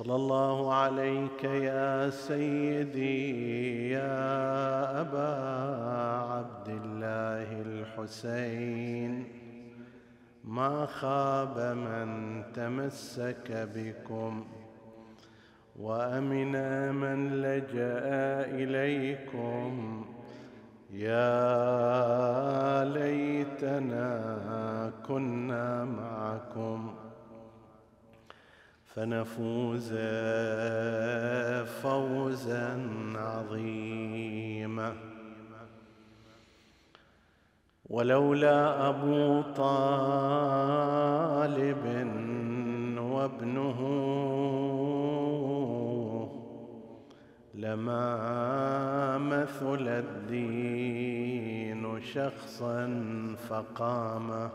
صلى الله عليك يا سيدي يا أبا عبد الله الحسين. ما خاب من تمسك بكم وأمن من لجأ إليكم. يا ليتنا كنا معكم. فنفوز فوزا عظيما. ولولا أبو طالب وابنه لما مثل الدين شخصا فقام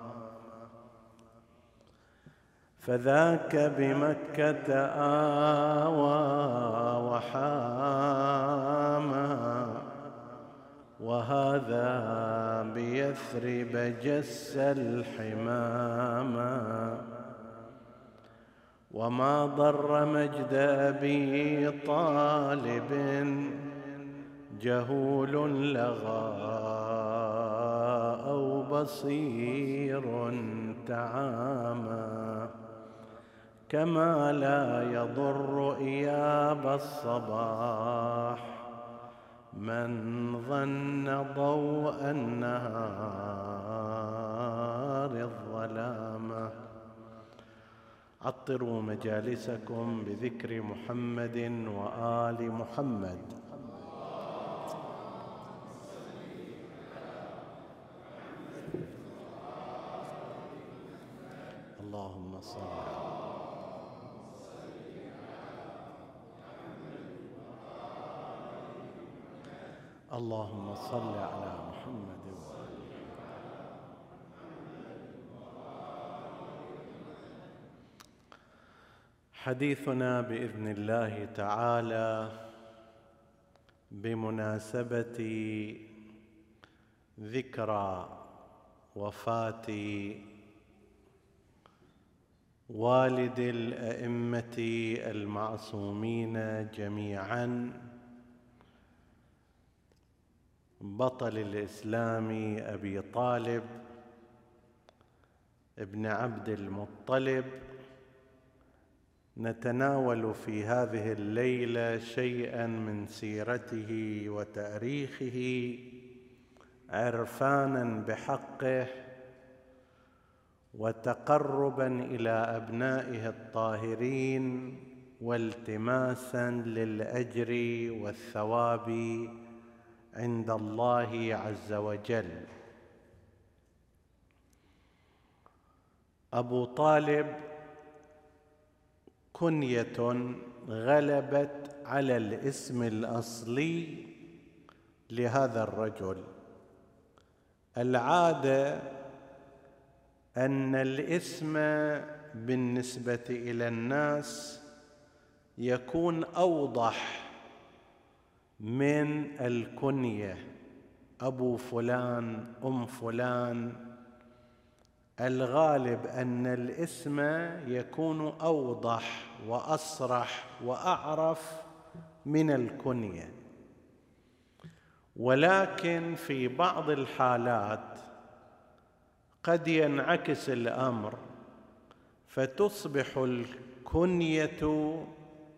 فذاك بمكة آوى وحاما. وهذا بيثرب جس الحماما. وما ضر مجد أبي طالب جهول لغى أو بصير تعامى كما لا يضر إياب الصباح. من ظن ضوء النهار الظلامة عطروا مجالسكم بذكر محمد وآل محمد. اللهم صل على اللهم صل على محمد حديثنا بإذن الله تعالى بمناسبة ذكرى وفاة والد الأئمة المعصومين جميعا بطل الإسلام أبي طالب ابن عبد المطلب. نتناول في هذه الليلة شيئا من سيرته وتاريخه عرفانا بحقه وتقربا إلى أبنائه الطاهرين والتماسا للأجر والثواب. عند الله عز وجل. أبو طالب كنية غلبت على الاسم الأصلي لهذا الرجل. العادة أن الاسم بالنسبة إلى الناس يكون أوضح من الكنية أبو فلان أم فلان. الغالب أن الاسم يكون أوضح وأصرح وأعرف من الكنية. ولكن في بعض الحالات قد ينعكس الأمر فتصبح الكنية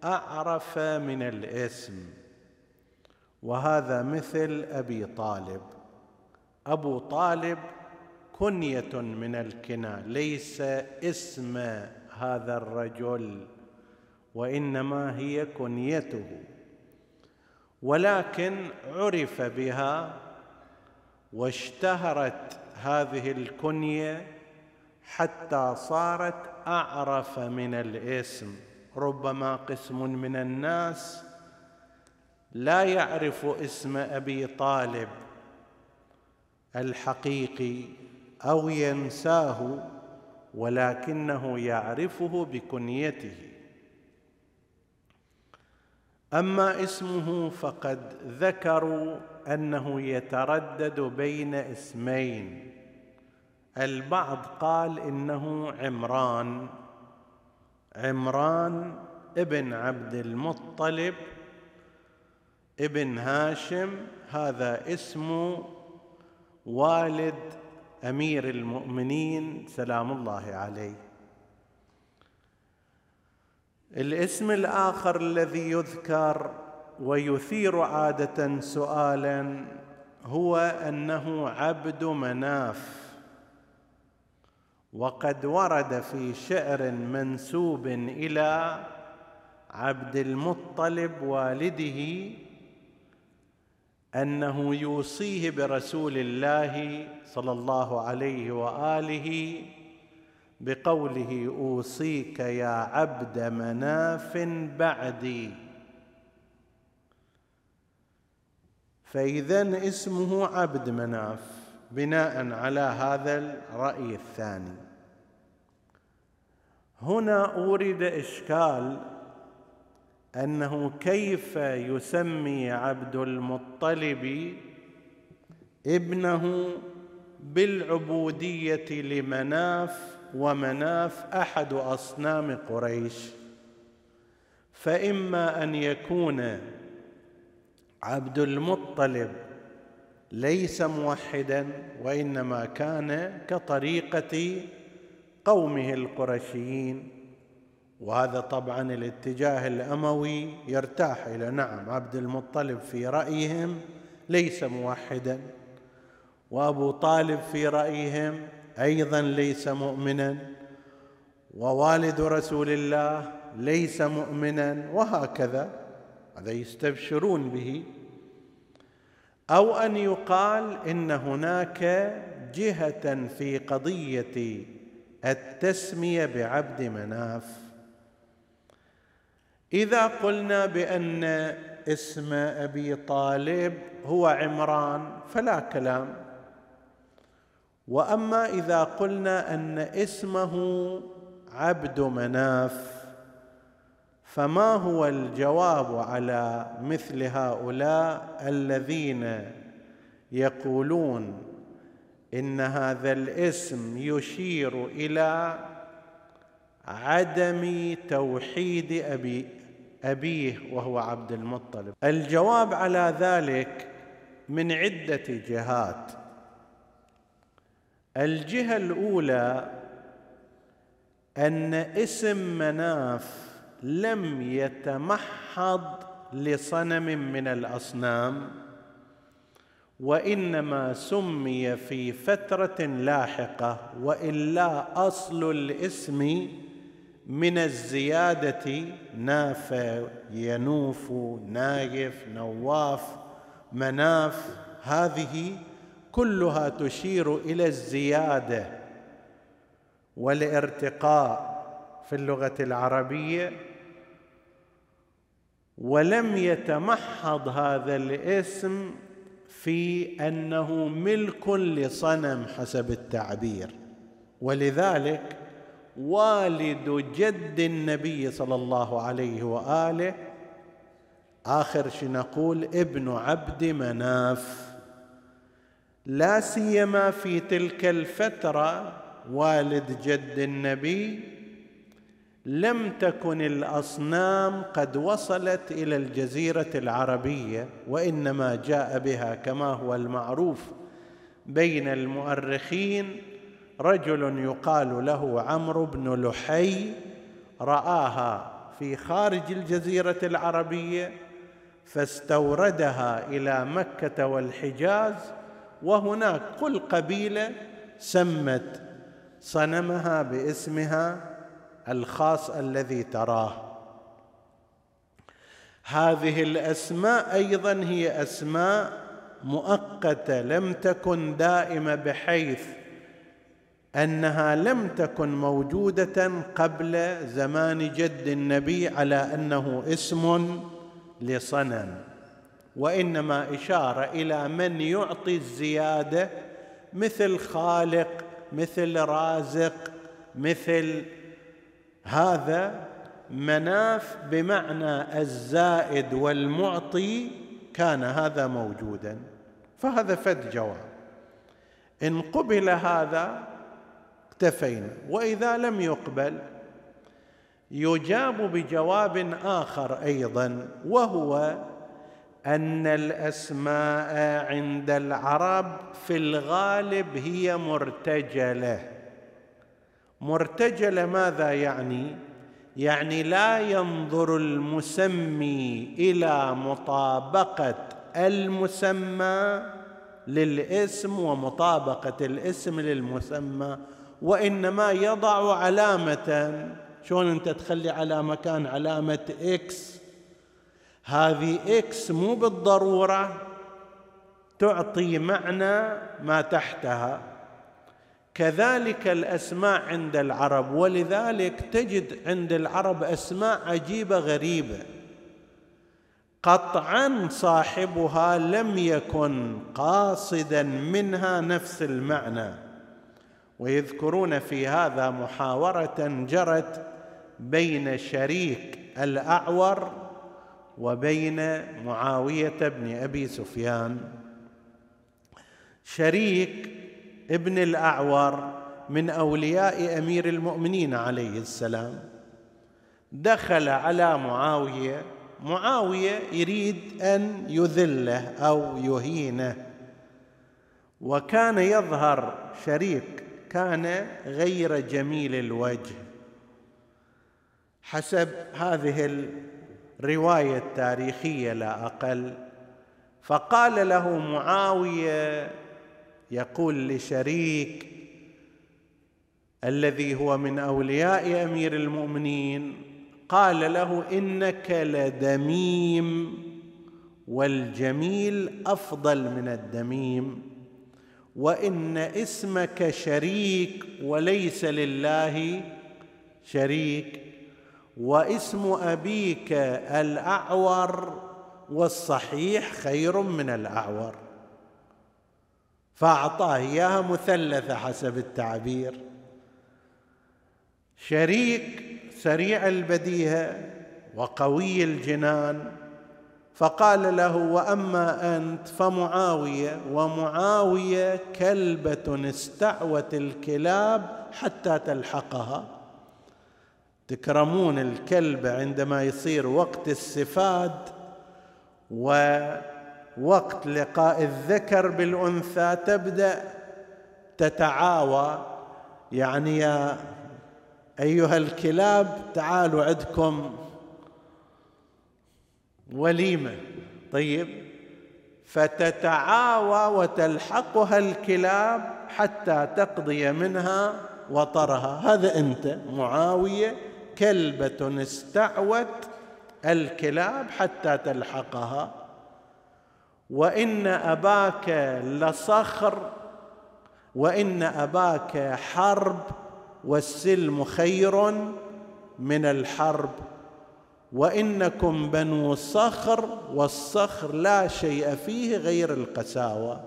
أعرف من الاسم. وهذا مثل أبي طالب. أبو طالب كنية من الكنى ليس اسم هذا الرجل وإنما هي كنيته. ولكن عرف بها واشتهرت هذه الكنية حتى صارت أعرف من الاسم. ربما قسم من الناس لا يعرف اسم أبي طالب الحقيقي أو ينساه ولكنه يعرفه بكنيته. أما اسمه فقد ذكروا أنه يتردد بين اسمين. البعض قال إنه عمران عمران ابن عبد المطلب ابن هاشم هذا اسم والد أمير المؤمنين سلام الله عليه. الاسم الآخر الذي يذكر ويثير عادة سؤالا هو أنه عبد مناف. وقد ورد في شعر منسوب إلى عبد المطلب والده أنه يوصيه برسول الله صلى الله عليه وآله بقوله أوصيك يا عبد مناف بعدي فإذا اسمه عبد مناف بناء على هذا الرأي الثاني. هنا اورد إشكال أنه كيف يسمي عبد المطلب ابنه بالعبودية لمناف ومناف أحد أصنام قريش؟ فإما أن يكون عبد المطلب ليس موحدا وإنما كان كطريقة قومه القرشيين. وهذا طبعا الاتجاه الأموي يرتاح إلى نعم عبد المطلب في رأيهم ليس موحدا وأبو طالب في رأيهم أيضا ليس مؤمنا ووالد رسول الله ليس مؤمنا وهكذا هذا يستبشرون به. أو أن يقال إن هناك جهة في قضية التسمية بعبد مناف. إذا قلنا بأن اسم أبي طالب هو عمران فلا كلام. وأما إذا قلنا أن اسمه عبد مناف فما هو الجواب على مثل هؤلاء الذين يقولون إن هذا الاسم يشير إلى عدم توحيد أبي أبيه وهو عبد المطلب. الجواب على ذلك من عدة جهات. الجهة الأولى أن اسم مناف لم يتمحض لصنم من الأصنام وإنما سمي في فترة لاحقة وإلا أصل الاسم من الزيادة نافع ينوف نايف نواف مناف. هذه كلها تشير إلى الزيادة والارتقاء في اللغة العربية. ولم يتمحض هذا الاسم في أنه ملك لصنم حسب التعبير. ولذلك والد جد النبي صلى الله عليه وآله. آخر شيء نقول ابن عبد مناف. لا سيما في تلك الفترة والد جد النبي لم تكن الأصنام قد وصلت إلى الجزيرة العربية وإنما جاء بها كما هو المعروف بين المؤرخين رجل يقال له عمرو بن لحي رآها في خارج الجزيرة العربية فاستوردها إلى مكة والحجاز وهناك كل قبيلة سمت صنمها باسمها الخاص الذي تراه. هذه الأسماء أيضا هي أسماء مؤقتة لم تكن دائمة بحيث أنها لم تكن موجودة قبل زمان جد النبي على أنه اسم لصنم وإنما إشارة إلى من يعطي الزيادة مثل خالق مثل رازق مثل هذا مناف بمعنى الزائد والمعطي كان هذا موجودا. فهذا فد جواب. إن قبل هذا اكتفينا. وإذا لم يقبل يجاب بجواب آخر أيضا وهو أن الأسماء عند العرب في الغالب هي مرتجلة. مرتجلة ماذا يعني؟ يعني لا ينظر المسمي إلى مطابقة المسمى للاسم ومطابقة الاسم للمسمى وإنما يضع علامة. شلون أنت تخلي على مكان علامة X هذه X مو بالضرورة تعطي معنى ما تحتها. كذلك الأسماء عند العرب ولذلك تجد عند العرب أسماء عجيبة غريبة. قطعا صاحبها لم يكن قاصدا منها نفس المعنى. ويذكرون في هذا محاورة جرت بين شريك الأعور وبين معاوية بن أبي سفيان. شريك ابن الأعور من أولياء أمير المؤمنين عليه السلام. دخل على معاوية. معاوية يريد أن يذله أو يهينه. وكان يظهر شريك كان غير جميل الوجه. حسب هذه الرواية التاريخية لا أقل فقال له معاوية يقول لشريك الذي هو من أولياء أمير المؤمنين قال له إنك لدميم والجميل أفضل من الدميم. وإن اسمك شريك وليس لله شريك واسم أبيك الأعور والصحيح خير من الأعور. فأعطاه إياها مثلثة حسب التعبير. شريك سريع البديهة وقوي الجنان. فقال له وأما أنت فمعاوية ومعاوية كلبة استعوت الكلاب حتى تلحقها. تكرمون الكلبه عندما يصير وقت السفاد ووقت لقاء الذكر بالأنثى تبدأ تتعاوى. يعني يا أيها الكلاب تعالوا عندكم وليمة. طيب. فتتعاوى وتلحقها الكلاب حتى تقضي منها وطرها. هذا أنت معاوية كلبة استعوت الكلاب حتى تلحقها. وإن أباك لصخر وإن أباك حرب والسلم خير من الحرب. وإنكم بنو صخر والصخر لا شيء فيه غير القساوة.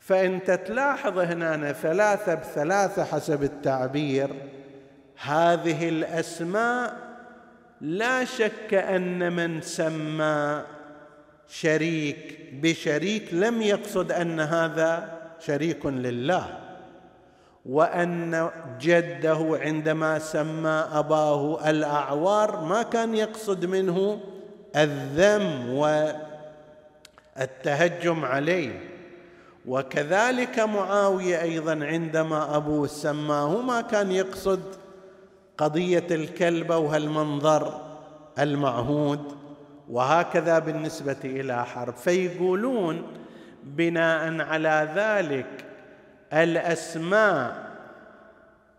فانت تلاحظ هنا ثلاثة بثلاثة حسب التعبير هذه الأسماء لا شك أن من سمى شريك بشريك لم يقصد أن هذا شريك لله. وأن جده عندما سمى أباه الأعوار ما كان يقصد منه الذم والتهجم عليه. وكذلك معاوية أيضا عندما أبوه سماه ما كان يقصد قضية الكلبه وهالمنظر المعهود وهكذا بالنسبة إلى حرب. فيقولون بناء على ذلك الأسماء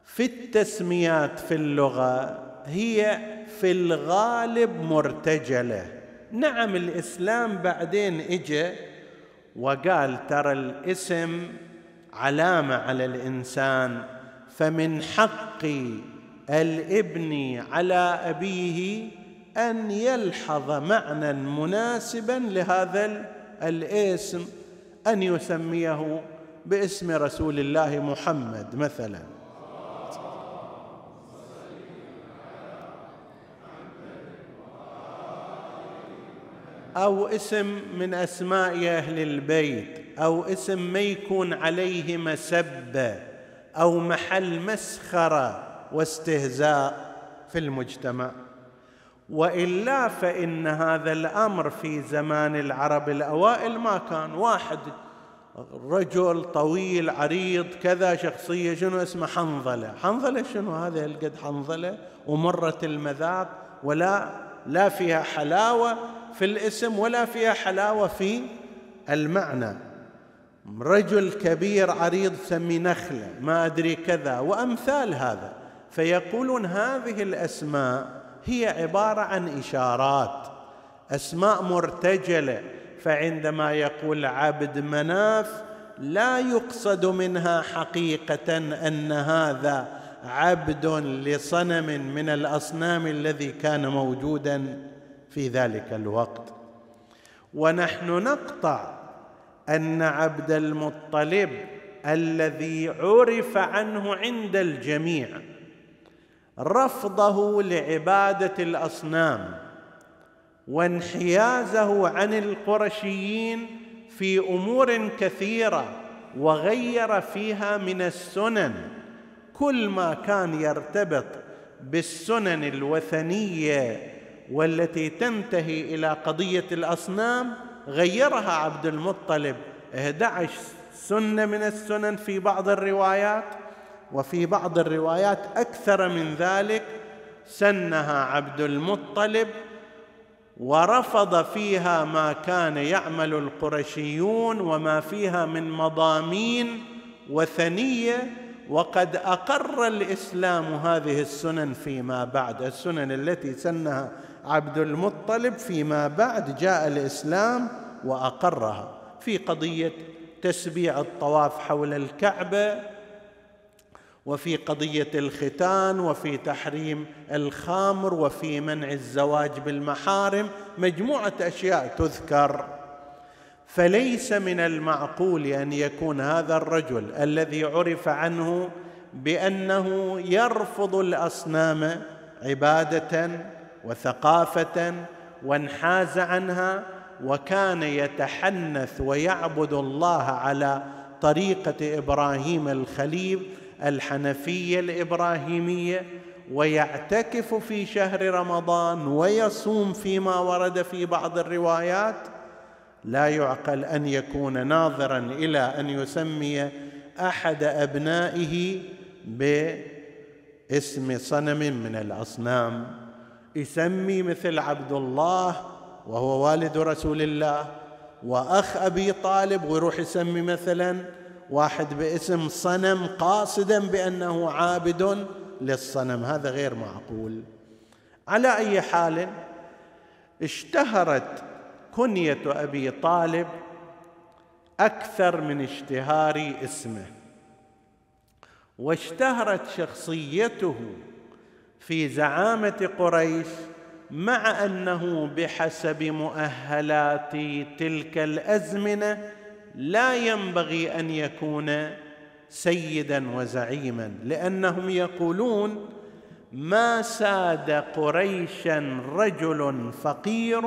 في التسميات في اللغة هي في الغالب مرتجلة. نعم الإسلام بعدين اجى وقال ترى الاسم علامة على الإنسان فمن حق الابن على أبيه أن يلحظ معنى مناسبا لهذا الاسم أن يسميه باسم رسول الله محمد مثلا. أو اسم من أسماء أهل البيت أو اسم ما يكون عليه مسبه أو محل مسخرة واستهزاء في المجتمع. وإلا فإن هذا الأمر في زمان العرب الأوائل ما كان واحد رجل طويل عريض كذا شخصية شنو اسمه؟ حنظلة. حنظلة شنو هذا القد حنظلة ومره المذاق ولا لا فيها حلاوة في الاسم ولا فيها حلاوة في المعنى. رجل كبير عريض سمي نخلة ما أدري كذا وأمثال هذا. فيقولون هذه الأسماء هي عبارة عن إشارات أسماء مرتجلة. فعندما يقول عبد مناف لا يقصد منها حقيقة أن هذا عبد لصنم من الأصنام الذي كان موجودا في ذلك الوقت. ونحن نقطع أن عبد المطلب الذي عرف عنه عند الجميع رفضه لعبادة الأصنام وانحيازه عن القرشيين في أمور كثيرة وغير فيها من السنن. كل ما كان يرتبط بالسنن الوثنية والتي تنتهي إلى قضية الأصنام غيرها عبد المطلب 11 سنة من السنن في بعض الروايات وفي بعض الروايات أكثر من ذلك سنها عبد المطلب ورفض فيها ما كان يعمل القرشيون وما فيها من مضامين وثنية وقد أقر الإسلام هذه السنن فيما بعد السنن التي سنها عبد المطلب فيما بعد جاء الإسلام وأقرها. في قضية تسبيع الطواف حول الكعبة وفي قضية الختان وفي تحريم الخمر وفي منع الزواج بالمحارم مجموعة أشياء تذكر. فليس من المعقول أن يكون هذا الرجل الذي عرف عنه بأنه يرفض الأصنام عبادة وثقافة وانحاز عنها وكان يتحنث ويعبد الله على طريقة إبراهيم الخليل الحنفية الإبراهيمية ويعتكف في شهر رمضان ويصوم فيما ورد في بعض الروايات. لا يعقل أن يكون ناظرا إلى أن يسمي أحد أبنائه باسم صنم من الأصنام. يسمي مثل عبد الله وهو والد رسول الله وأخ أبي طالب ويروح يسمي مثلا. واحد باسم صنم قاصدا بأنه عابد للصنم. هذا غير معقول. على أي حال اشتهرت كنية أبي طالب أكثر من اشتهار اسمه واشتهرت شخصيته في زعامة قريش مع أنه بحسب مؤهلات تلك الأزمنة لا ينبغي أن يكون سيدا وزعيما لأنهم يقولون ما ساد قريشا رجل فقير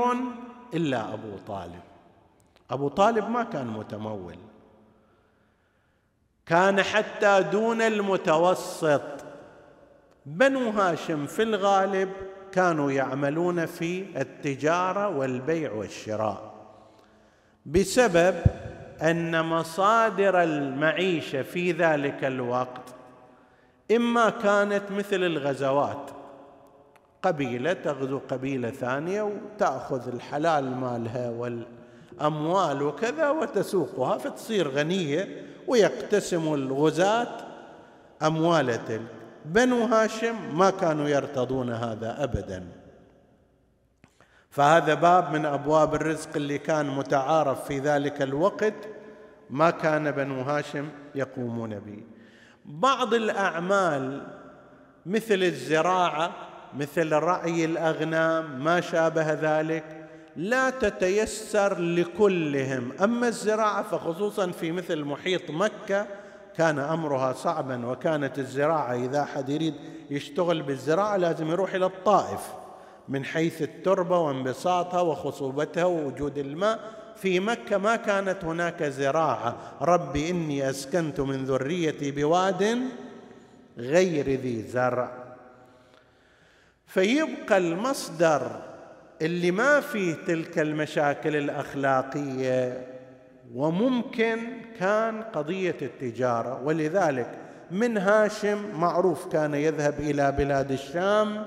إلا أبو طالب. أبو طالب ما كان متمول. كان حتى دون المتوسط. بنو هاشم في الغالب كانوا يعملون في التجارة والبيع والشراء. بسبب أن مصادر المعيشة في ذلك الوقت إما كانت مثل الغزوات قبيلة تغزو قبيلة ثانية وتأخذ الحلال مالها والأموال وكذا وتسوقها فتصير غنية ويقتسم الغزاة اموال تلك بنو هاشم ما كانوا يرتضون هذا ابدا. فهذا باب من أبواب الرزق اللي كان متعارف في ذلك الوقت ما كان بنو هاشم يقومون به. بعض الأعمال مثل الزراعة مثل رعي الأغنام ما شابه ذلك لا تتيسر لكلهم. أما الزراعة فخصوصا في مثل محيط مكة كان أمرها صعبا وكانت الزراعة إذا احد يريد يشتغل بالزراعة لازم يروح إلى الطائف. من حيث التربة وانبساطها وخصوبتها ووجود الماء. في مكة ما كانت هناك زراعة. ربي إني أسكنت من ذريتي بواد غير ذي زرع. فيبقى المصدر اللي ما فيه تلك المشاكل الأخلاقية وممكن كان قضية التجارة. ولذلك من هاشم معروف كان يذهب إلى بلاد الشام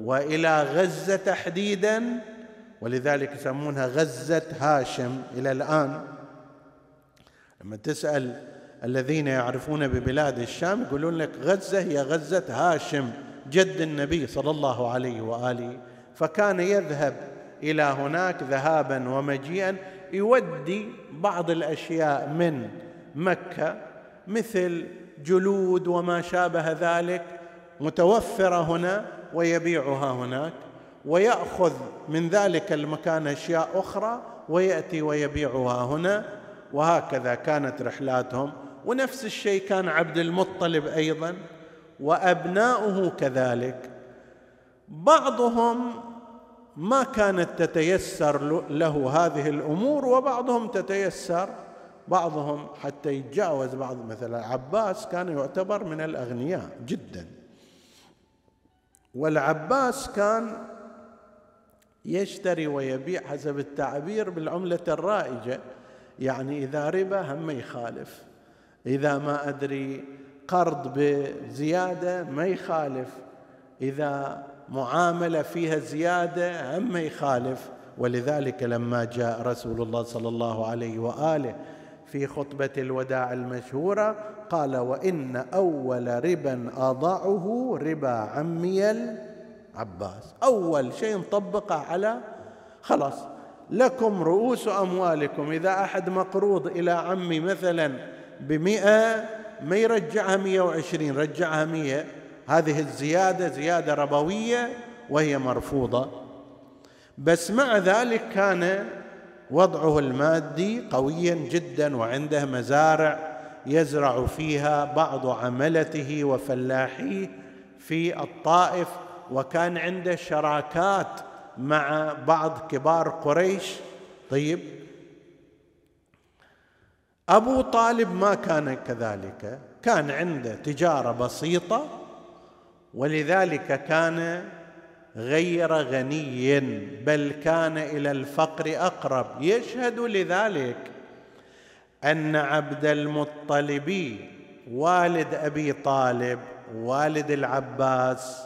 وإلى غزة تحديدا ولذلك يسمونها غزة هاشم إلى الآن. لما تسأل الذين يعرفون ببلاد الشام يقولون لك غزة هي غزة هاشم جد النبي صلى الله عليه وآله. فكان يذهب إلى هناك ذهابا ومجيئا يودي بعض الأشياء من مكة مثل جلود وما شابه ذلك متوفرة هنا ويبيعها هناك ويأخذ من ذلك المكان أشياء أخرى ويأتي ويبيعها هنا. وهكذا كانت رحلاتهم. ونفس الشيء كان عبد المطلب أيضا وأبناؤه كذلك. بعضهم ما كانت تتيسر له هذه الأمور وبعضهم تتيسر. بعضهم حتى يتجاوز بعض مثلا عباس كان يعتبر من الأغنياء جدا. والعباس كان يشتري ويبيع حسب التعبير بالعملة الرائجة. يعني إذا ربا هم يخالف إذا ما أدري قرض بزيادة ما يخالف إذا معاملة فيها زيادة هم يخالف. ولذلك لما جاء رسول الله صلى الله عليه وآله في خطبة الوداع المشهورة قال وإن أول ربا أضعه ربا عمي العباس. أول شيء نطبقه على خلاص. لكم رؤوس أموالكم. إذا أحد مقروض إلى عمي مثلا بمئة ما يرجعها مئة وعشرين؟ رجعها مئة. هذه الزيادة زيادة ربوية وهي مرفوضة. بس مع ذلك كان وضعه المادي قويا جدا وعنده مزارع يزرع فيها بعض عملته وفلاحيه في الطائف وكان عنده شراكات مع بعض كبار قريش. طيب أبو طالب ما كان كذلك كان عنده تجارة بسيطة ولذلك كان غير غني بل كان إلى الفقر أقرب. يشهد لذلك أن عبد المطلب والد أبي طالب والد العباس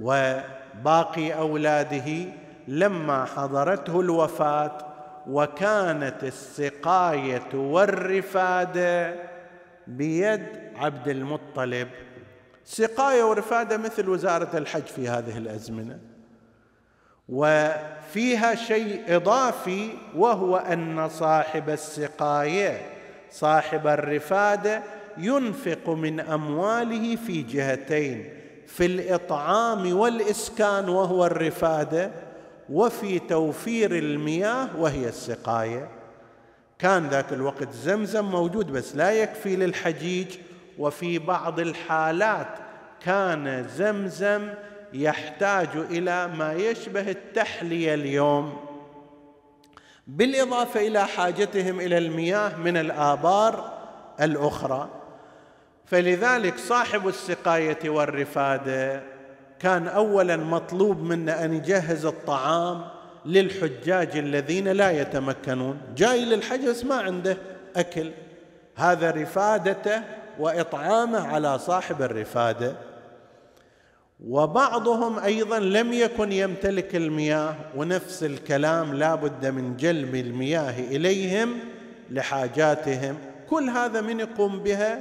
وباقي أولاده لما حضرته الوفاة وكانت السقاية والرفادة بيد عبد المطلب. سقاية ورفادة مثل وزارة الحج في هذه الأزمنة. وفيها شيء إضافي وهو أن صاحب السقاية صاحب الرفادة ينفق من أمواله في جهتين في الإطعام والإسكان وهو الرفادة وفي توفير المياه وهي السقاية. كان ذاك الوقت زمزم موجود بس لا يكفي للحجيج. وفي بعض الحالات كان زمزم يحتاج إلى ما يشبه التحلية اليوم. بالإضافة إلى حاجتهم إلى المياه من الآبار الأخرى. فلذلك صاحب السقاية والرفادة كان اولا مطلوب منا أن يجهز الطعام للحجاج الذين لا يتمكنون. جاي للحج بس ما عنده أكل. هذا رفادته وإطعامه على صاحب الرفادة. وبعضهم أيضا لم يكن يمتلك المياه ونفس الكلام لا بد من جلب المياه إليهم لحاجاتهم. كل هذا من يقوم بها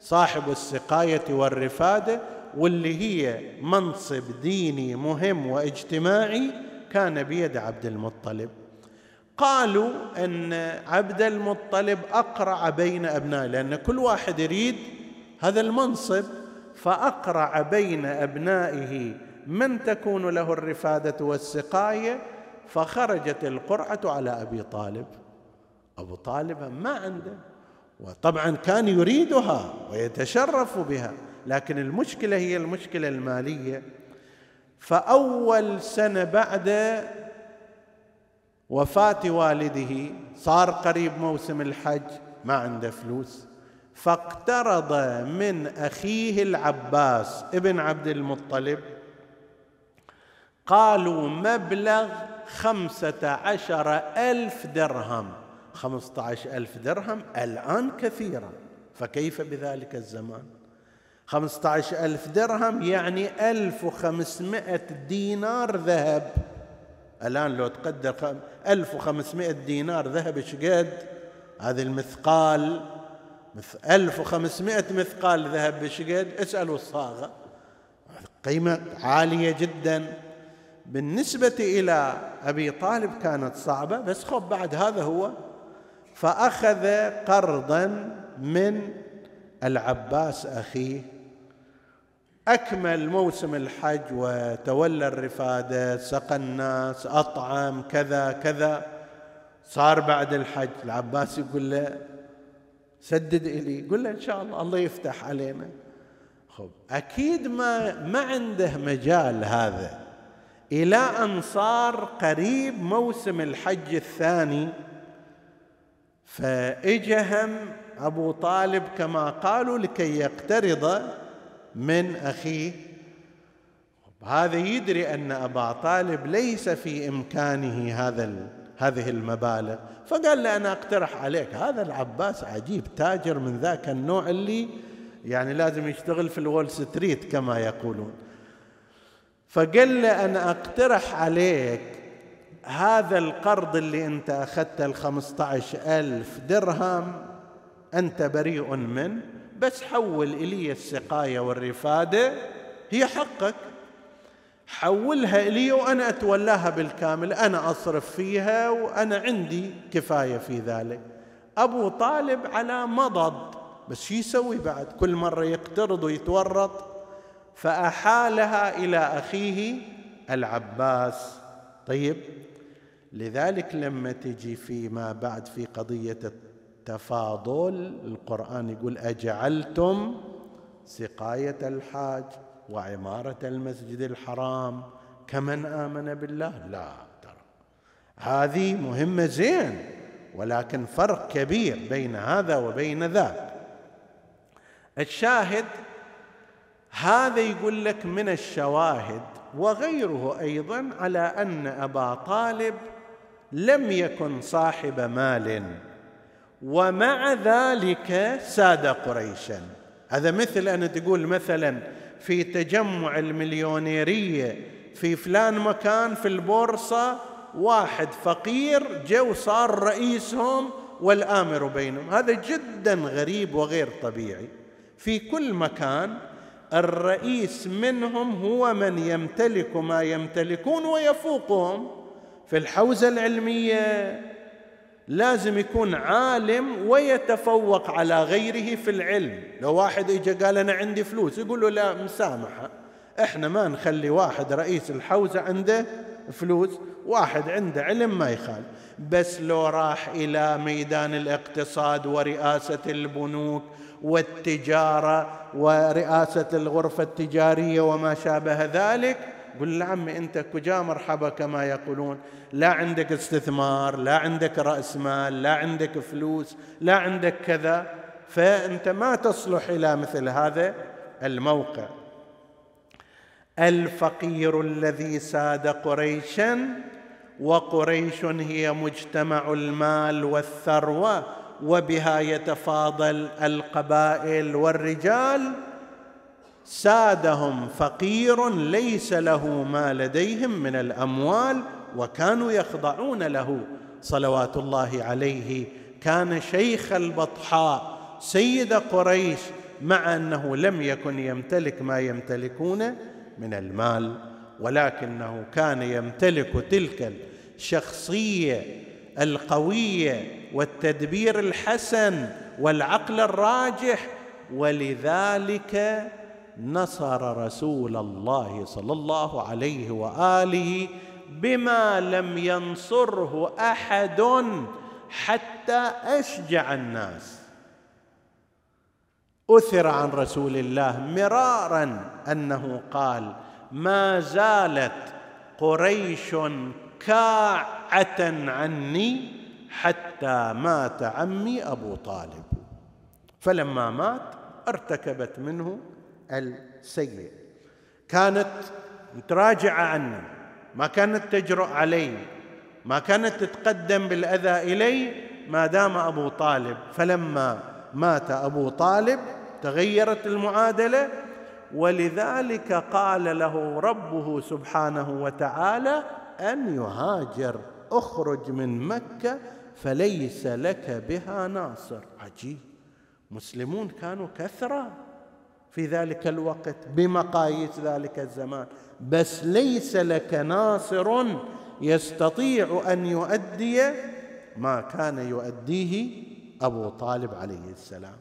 صاحب السقاية والرفاده واللي هي منصب ديني مهم واجتماعي كان بيد عبد المطلب. قالوا أن عبد المطلب أقرع بين أبنائه لأن كل واحد يريد هذا المنصب. فأقرع بين أبنائه من تكون له الرفادة والسقاية فخرجت القرعة على أبي طالب. أبو طالب ما عنده وطبعا كان يريدها ويتشرف بها لكن المشكلة هي المشكلة المالية. فأول سنة بعد وفاة والده صار قريب موسم الحج ما عنده فلوس. فاقترض من أخيه العباس ابن عبد المطلب. قالوا مبلغ خمسة عشر ألف درهم. خمسة عشر ألف درهم الآن كثيرا فكيف بذلك الزمان؟ خمسة عشر ألف درهم يعني ألف وخمسمائة دينار ذهب. الآن لو تقدر ألف وخمسمائة دينار ذهب شقد هذه المثقال ألف وخمسمائة مثقال ذهب بشقد. اسألوا الصاغة. قيمة عالية جدا. بالنسبة إلى أبي طالب كانت صعبة بس خب بعد هذا هو. فأخذ قرضا من العباس أخيه. أكمل موسم الحج وتولى الرفادة. سقى الناس أطعم كذا كذا. صار بعد الحج. العباس يقول له سدد إلي. يقول له إن شاء الله الله يفتح علينا. خب أكيد ما ما عنده مجال هذا. إلى أن صار قريب موسم الحج الثاني فإجهم أبو طالب كما قالوا لكي يقترض من أخيه. هذا يدري أن أبا طالب ليس في إمكانه هذا هذه المبالغ. فقال له أنا أقترح عليك هذا العباس عجيب تاجر من ذاك النوع اللي يعني لازم يشتغل في الول ستريت كما يقولون. فقال له أنا أقترح عليك هذا القرض اللي أنت أخذته الخمسة عشر ألف درهم أنت بريء منه بس حول إلي السقاية والرفادة هي حقك. حولها إلي وأنا أتولاها بالكامل. أنا أصرف فيها وأنا عندي كفاية في ذلك. أبو طالب على مضض. بس شو يسوي بعد؟ كل مرة يقترض ويتورط. فأحالها إلى أخيه العباس. طيب لذلك لما تجي فيما بعد في قضية التفاضل القرآن يقول أجعلتم سقاية الحاج. وعمارة المسجد الحرام كمن آمن بالله؟ لا ترى. هذه مهمة زين ولكن فرق كبير بين هذا وبين ذاك. الشاهد هذا يقول لك من الشواهد وغيره أيضا على أن أبا طالب لم يكن صاحب مال ومع ذلك ساد قريشا. هذا مثل أن تقول مثلا في تجمع المليونيرية في فلان مكان في البورصة واحد فقير جو صار رئيسهم والآمر بينهم. هذا جدا غريب وغير طبيعي. في كل مكان الرئيس منهم هو من يمتلك ما يمتلكون ويفوقهم. في الحوزة العلمية لازم يكون عالم ويتفوق على غيره في العلم. لو واحد اجى قال أنا عندي فلوس يقول له لا مسامحة. إحنا ما نخلي واحد رئيس الحوزة عنده فلوس واحد عنده علم ما يخالف. بس لو راح إلى ميدان الاقتصاد ورئاسة البنوك والتجارة ورئاسة الغرفة التجارية وما شابه ذلك قل له عمي أنت كجا مرحبا كما يقولون. لا عندك استثمار لا عندك رأس مال لا عندك فلوس لا عندك كذا. فأنت ما تصلح إلى مثل هذا الموقع. الفقير الذي ساد قريشا وقريش هي مجتمع المال والثروة وبها يتفاضل القبائل والرجال سادهم فقير ليس له ما لديهم من الأموال وكانوا يخضعون له. صلوات الله عليه. كان شيخ البطحاء سيد قريش مع أنه لم يكن يمتلك ما يمتلكون من المال ولكنه كان يمتلك تلك الشخصية القوية والتدبير الحسن والعقل الراجح. ولذلك نصر رسول الله صلى الله عليه وآله بما لم ينصره أحد حتى أشجع الناس. أثر عن رسول الله مرارا أنه قال ما زالت قريش كاعة عني حتى مات عمي أبو طالب. فلما مات ارتكبت منه السيء. كانت متراجعة عني ما كانت تجرؤ علي ما كانت تتقدم بالأذى الي ما دام أبو طالب. فلما مات أبو طالب تغيرت المعادلة. ولذلك قال له ربه سبحانه وتعالى أن يهاجر أخرج من مكة فليس لك بها ناصر. عجيب. مسلمون كانوا كثرة. في ذلك الوقت بمقاييس ذلك الزمان. بس ليس لك ناصر يستطيع أن يؤدي ما كان يؤديه أبو طالب عليه السلام.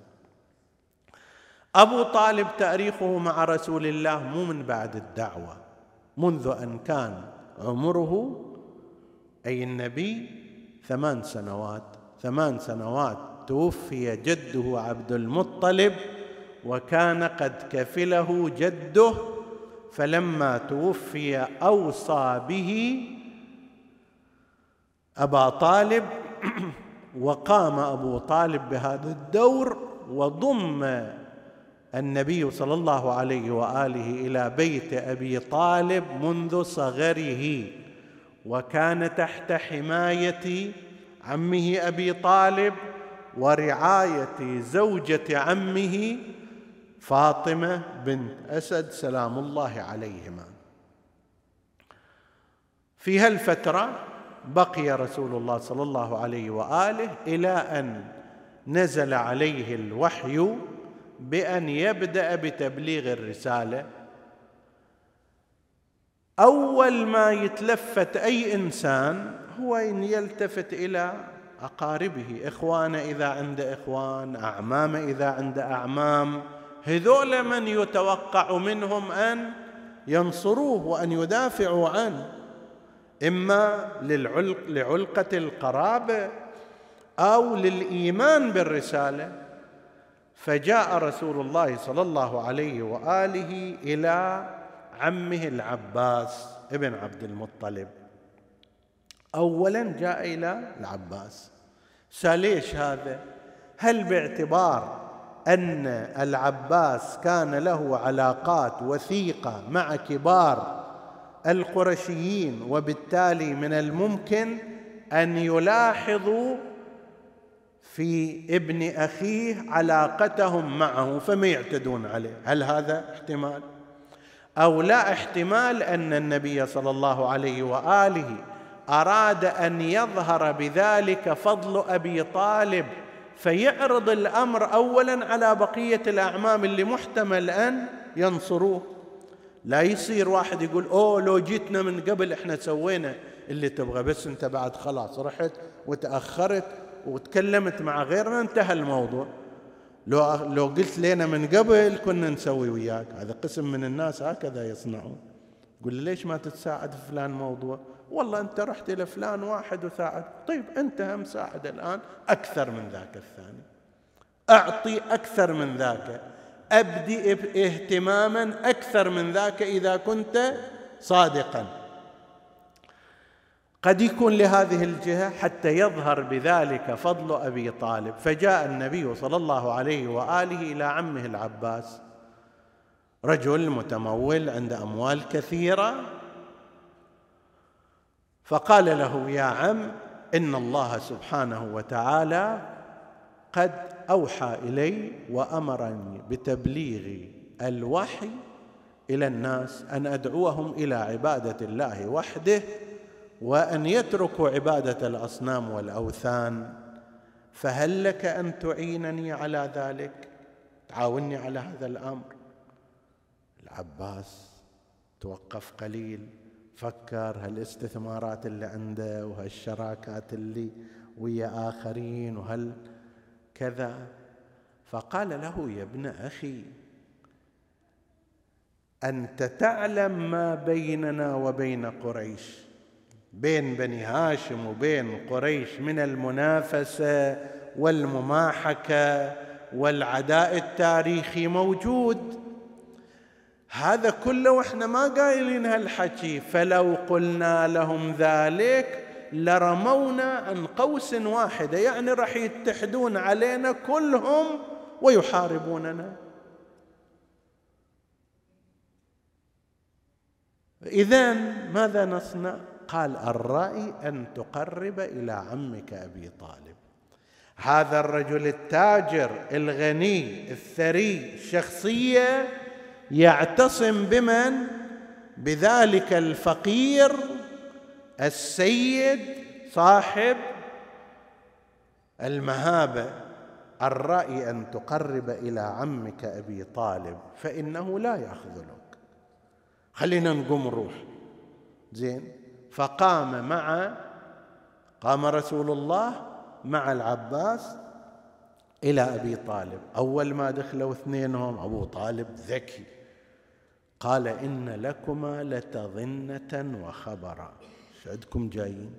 أبو طالب تأريخه مع رسول الله مو من بعد الدعوة منذ أن كان عمره أي النبي ثمان سنوات. ثمان سنوات توفي جده عبد المطلب وكان قد كفله جده فلما توفي أوصى به أبا طالب وقام أبو طالب بهذا الدور وضم النبي صلى الله عليه وآله إلى بيت أبي طالب منذ صغره. وكان تحت حماية عمه أبي طالب ورعاية زوجة عمه فاطمة بنت أسد سلام الله عليهما. في هالفترة بقي رسول الله صلى الله عليه وآله إلى أن نزل عليه الوحي بأن يبدأ بتبليغ الرسالة. أول ما يتلفت أي إنسان هو إن يلتفت إلى أقاربه اخوانه إذا عند إخوان اعمامه إذا عند أعمام. هذول من يتوقع منهم أن ينصروه وأن يدافعوا عنه. إما للعلق لعلقة القرابة أو للإيمان بالرسالة. فجاء رسول الله صلى الله عليه وآله إلى عمه العباس ابن عبد المطلب. اولا جاء إلى العباس. سال ليش هذا؟ هل باعتبار أن العباس كان له علاقات وثيقة مع كبار القرشيين وبالتالي من الممكن أن يلاحظوا في ابن أخيه علاقتهم معه فما يعتدون عليه. هل هذا احتمال؟ أو لا احتمال أن النبي صلى الله عليه وآله أراد أن يظهر بذلك فضل أبي طالب فيعرض الأمر اولا على بقية الأعمام اللي محتمل أن ينصروه. لا يصير واحد يقول أوه لو جيتنا من قبل إحنا سوينا اللي تبغى بس أنت بعد خلاص رحت وتأخرت وتكلمت مع غيرنا انتهى الموضوع. لو لو قلت لنا من قبل كنا نسوي وياك. هذا قسم من الناس هكذا يصنعون. قل ليش ما تتساعد في فلان موضوع؟ والله أنت رحت إلى فلان واحد وساعد. طيب أنت هم ساعد الآن؟ أكثر من ذاك الثاني. أعطي أكثر من ذاك. أبدي اهتماما أكثر من ذاك إذا كنت صادقا. قد يكون لهذه الجهة حتى يظهر بذلك فضل أبي طالب. فجاء النبي صلى الله عليه وآله إلى عمه العباس. رجل متمول عند أموال كثيرة. فقال له يا عم إن الله سبحانه وتعالى قد أوحى إلي وأمرني بتبليغ الوحي إلى الناس أن أدعوهم إلى عبادة الله وحده وأن يتركوا عبادة الأصنام والأوثان. فهل لك أن تعينني على ذلك؟ تعاوني على هذا الأمر. العباس توقف قليل. فكر هالاستثمارات اللي عنده وهالشراكات اللي ويا آخرين وهل كذا. فقال له يا ابن أخي أنت تعلم ما بيننا وبين قريش. بين بني هاشم وبين قريش من المنافسة والمماحكة والعداء التاريخي موجود. هذا كله وإحنا ما قايلين هالحكي. فلو قلنا لهم ذلك لرمونا عن قوس واحدة. يعني راح يتحدون علينا كلهم ويحاربوننا. اذا ماذا نصنع؟ قال الرأي أن تقرب إلى عمك أبي طالب. هذا الرجل التاجر الغني الثري الشخصيه يعتصم بمن؟ بذلك الفقير السيد صاحب المهابه الرأي أن تقرب إلى عمك أبي طالب فإنه لا يخذلك خلينا نقوم نروح. زين. فقام مع قام رسول الله مع العباس إلى أبي طالب. أول ما دخلوا اثنينهم أبو طالب ذكي. قال إن لكما لتظنة وخبرا عندكم جايين؟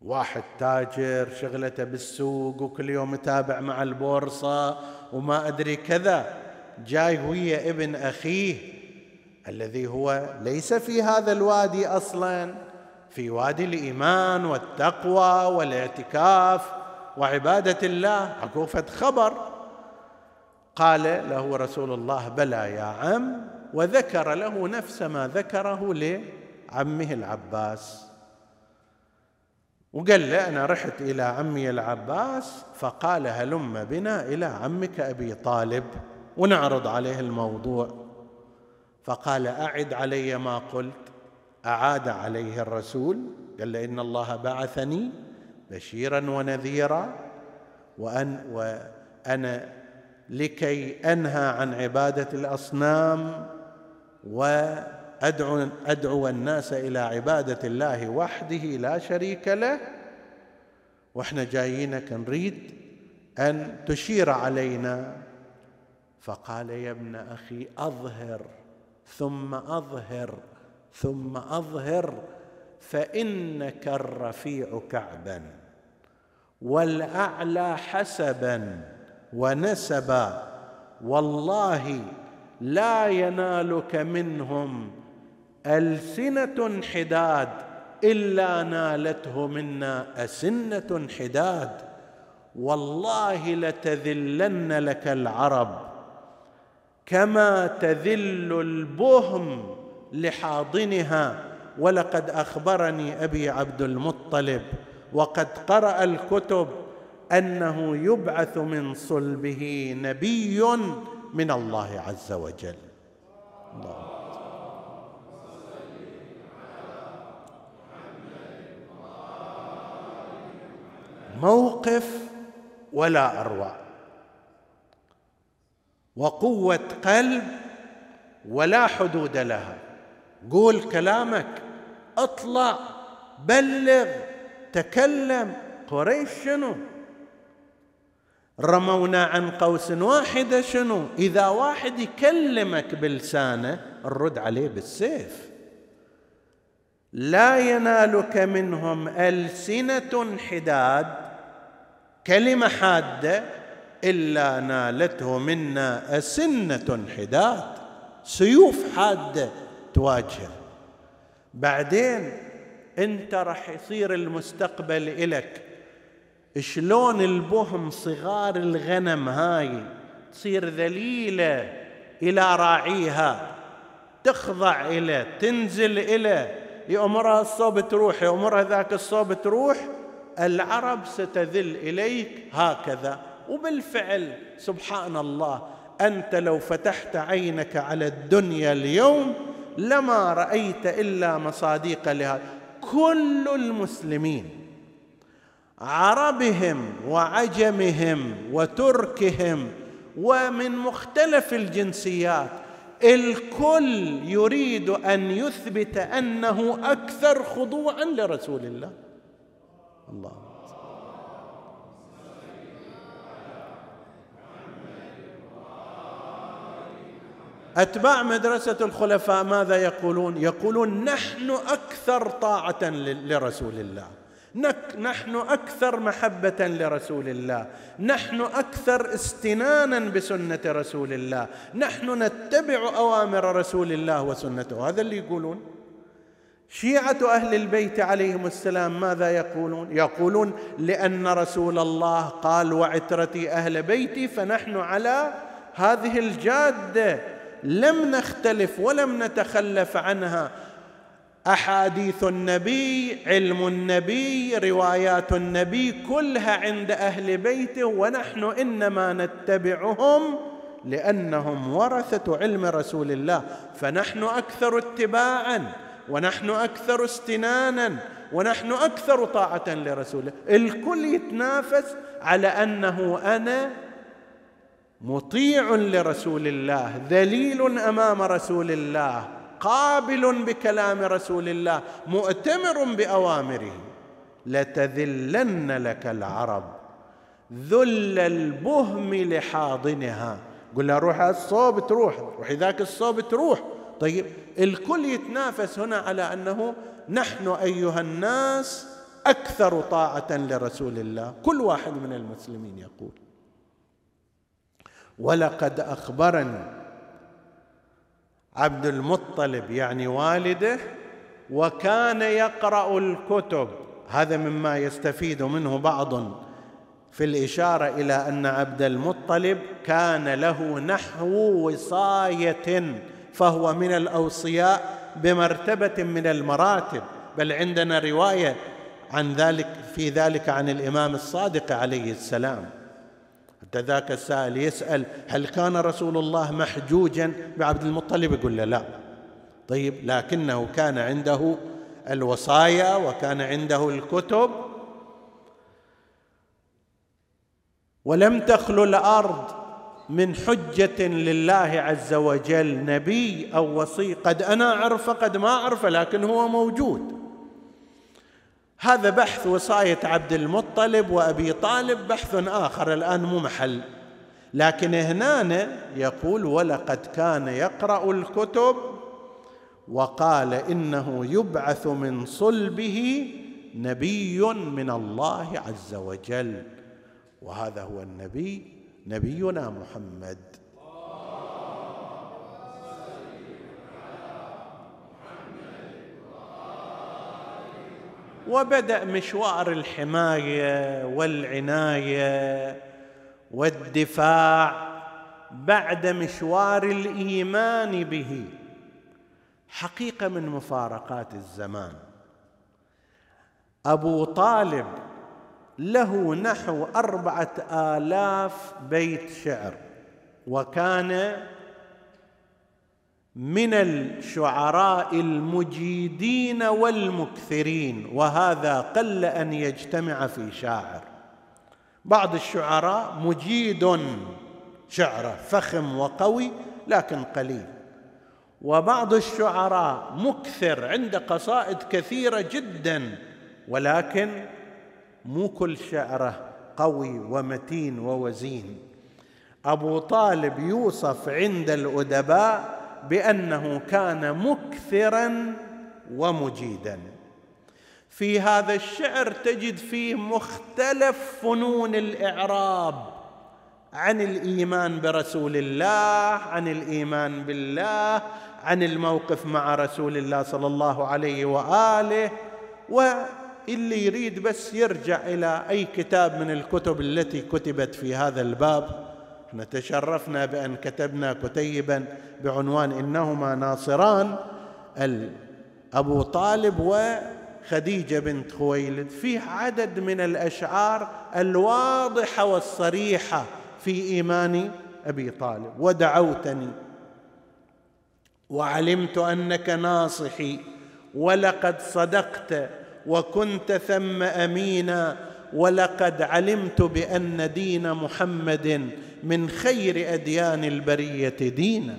واحد تاجر شغلته بالسوق وكل يوم يتابع مع البورصة وما أدري كذا. جاي ويا ابن أخيه الذي هو ليس في هذا الوادي أصلا في وادي الإيمان والتقوى والاعتكاف وعبادة الله. عكوفه خبر. قال له رسول الله بلى يا عم. وذكر له نفس ما ذكره لعمه العباس. وقال له أنا رحت إلى عمي العباس فقال هلم بنا إلى عمك أبي طالب ونعرض عليه الموضوع. فقال أعد علي ما قلت. أعاد عليه الرسول قال له إن الله بعثني بشيرا ونذيرا وأن وأنا لكي أنهى عن عبادة الأصنام وأدعو أدعو الناس إلى عبادة الله وحده لا شريك له. وإحنا جايينك نريد أن تشير علينا. فقال يا ابن أخي أظهر ثم أظهر ثم أظهر فإنك الرفيع كعبا والأعلى حسبا. ونسبا والله لا ينالك منهم ألسنة حداد إلا نالته منا أسنة حداد. والله لتذلن لك العرب كما تذل البهم لحاضنها. ولقد أخبرني أبي عبد المطلب وقد قرأ الكتب أنه يبعث من صلبه نبي من الله عز وجل. الله موقف ولا اروع وقوة قلب ولا حدود لها. قول كلامك اطلع بلغ تكلم قريش شنو؟ رمونا عن قوس واحدة شنو؟ إذا واحد يكلمك بلسانه الرد عليه بالسيف. لا ينالك منهم ألسنة حداد كلمة حادة إلا نالته منا أسنة حداد. سيوف حادة تواجهه. بعدين أنت راح يصير المستقبل إلك شلون البهم صغار الغنم هاي تصير ذليلة إلى راعيها تخضع إليه تنزل إليه يأمرها الصوب تروح يأمرها ذاك الصوب تروح العرب ستذل إليك هكذا. وبالفعل سبحان الله أنت لو فتحت عينك على الدنيا اليوم لما رأيت إلا مصاديق لهذا كل المسلمين عربهم وعجمهم وتركهم ومن مختلف الجنسيات. الكل يريد أن يثبت أنه أكثر خضوعا لرسول الله. الله. أتباع مدرسة الخلفاء ماذا يقولون؟ يقولون نحن أكثر طاعة لرسول الله. نحن أكثر محبة لرسول الله. نحن أكثر استنانا بسنة رسول الله. نحن نتبع أوامر رسول الله وسنته. هذا اللي يقولون. شيعة أهل البيت عليهم السلام ماذا يقولون؟ يقولون لأن رسول الله قال وعترتي أهل بيتي فنحن على هذه الجادة. لم نختلف ولم نتخلف عنها. أحاديث النبي علم النبي روايات النبي كلها عند أهل بيته ونحن إنما نتبعهم لأنهم ورثة علم رسول الله. فنحن أكثر اتباعا ونحن أكثر استنانا ونحن أكثر طاعة لرسوله الكل يتنافس على أنه أنا مطيع لرسول الله ذليل أمام رسول الله. قابل بكلام رسول الله مؤتمر بأوامره لتذلن لك العرب ذل البهم لحاضنها. قل لها روح الصوب تروح روحي ذاك الصوب تروح. طيب الكل يتنافس هنا على أنه نحن أيها الناس أكثر طاعة لرسول الله. كل واحد من المسلمين يقول ولقد أخبرني عبد المطلب يعني والده وكان يقرأ الكتب. هذا مما يستفيد منه بعض في الإشارة إلى أن عبد المطلب كان له نحو وصاية فهو من الأوصياء بمرتبة من المراتب. بل عندنا رواية عن ذلك في ذلك عن الإمام الصادق عليه السلام. حتى ذاك السائل يسأل هل كان رسول الله محجوجا بعبد المطلب؟ يقول له لا. طيب لكنه كان عنده الوصايا وكان عنده الكتب. ولم تخلو الأرض من حجة لله عز وجل. نبي أو وصي. قد أنا اعرفه قد ما اعرفه لكن هو موجود. هذا بحث وصايه عبد المطلب وأبي طالب بحث آخر الآن مو محل. لكن هنا يقول ولقد كان يقرأ الكتب وقال إنه يبعث من صلبه نبي من الله عز وجل. وهذا هو النبي نبينا محمد. وبدأ مشوار الحماية والعناية والدفاع بعد مشوار الإيمان به. حقيقة من مفارقات الزمان. أبو طالب له نحو أربعة آلاف بيت شعر وكان من الشعراء المجيدين والمكثرين وهذا قل أن يجتمع في شاعر. بعض الشعراء مجيد شعره فخم وقوي لكن قليل. وبعض الشعراء مكثر عنده قصائد كثيرة جدا ولكن مو كل شعره قوي ومتين ووزين. أبو طالب يوصف عند الأدباء بأنه كان مكثرا ومجيدا. في هذا الشعر تجد فيه مختلف فنون الإعراب عن الإيمان برسول الله عن الإيمان بالله عن الموقف مع رسول الله صلى الله عليه وآله. واللي يريد بس يرجع إلى أي كتاب من الكتب التي كتبت في هذا الباب. إحنا تشرفنا بأن كتبنا كتيبا بعنوان إنهما ناصران أبو طالب وخديجة بنت خويلد. فيه عدد من الأشعار الواضحة والصريحة في إيمان أبي طالب. ودعوتني وعلمت أنك ناصحي ولقد صدقت وكنت ثم أمينا ولقد علمت بأن دين محمد من خير أديان البرية دينا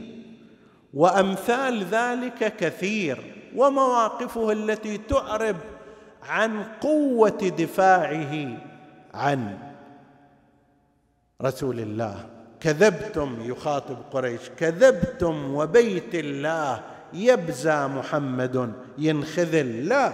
وأمثال ذلك كثير ومواقفه التي تعرب عن قوة دفاعه عن رسول الله. كذبتم يخاطب قريش كذبتم وبيت الله يبزى محمد ينخذل لا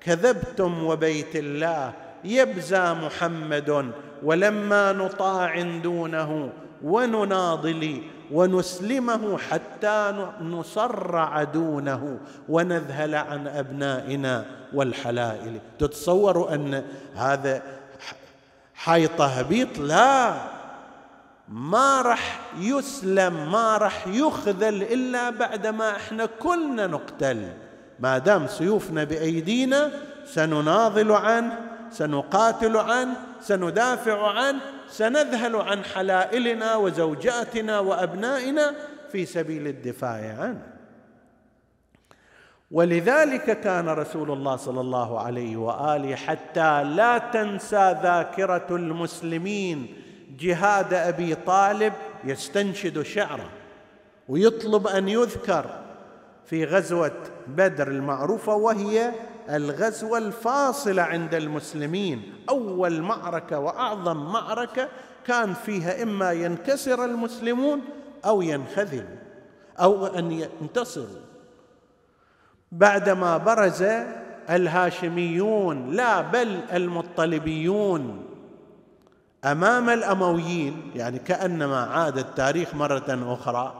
كذبتم وبيت الله يبزى محمد ولما نطاع دونه ونناضل ونسلمه حتى نصرع دونه ونذهل عن أبنائنا والحلائل. تتصوروا أن هذا حي تهبيط لا. ما راح يسلم ما راح يخذل إلا بعدما إحنا كلنا نقتل. ما دام سيوفنا بأيدينا سنناضل عنه سنقاتل عنه سندافع عنه سنذهل عن حلائلنا وزوجاتنا وأبنائنا في سبيل الدفاع عنه ولذلك كان رسول الله صلى الله عليه وآله حتى لا تنسى ذاكرة المسلمين. جهاد أبي طالب يستنشد شعره ويطلب أن يذكر في غزوة بدر المعروفة وهي الغزوة الفاصلة عند المسلمين. أول معركة وأعظم معركة كان فيها إما ينكسر المسلمون أو ينخذلوا أو أن ينتصروا. بعدما برز الهاشميون لا بل المطلبيون أمام الأمويين يعني كأنما عاد التاريخ مرة أخرى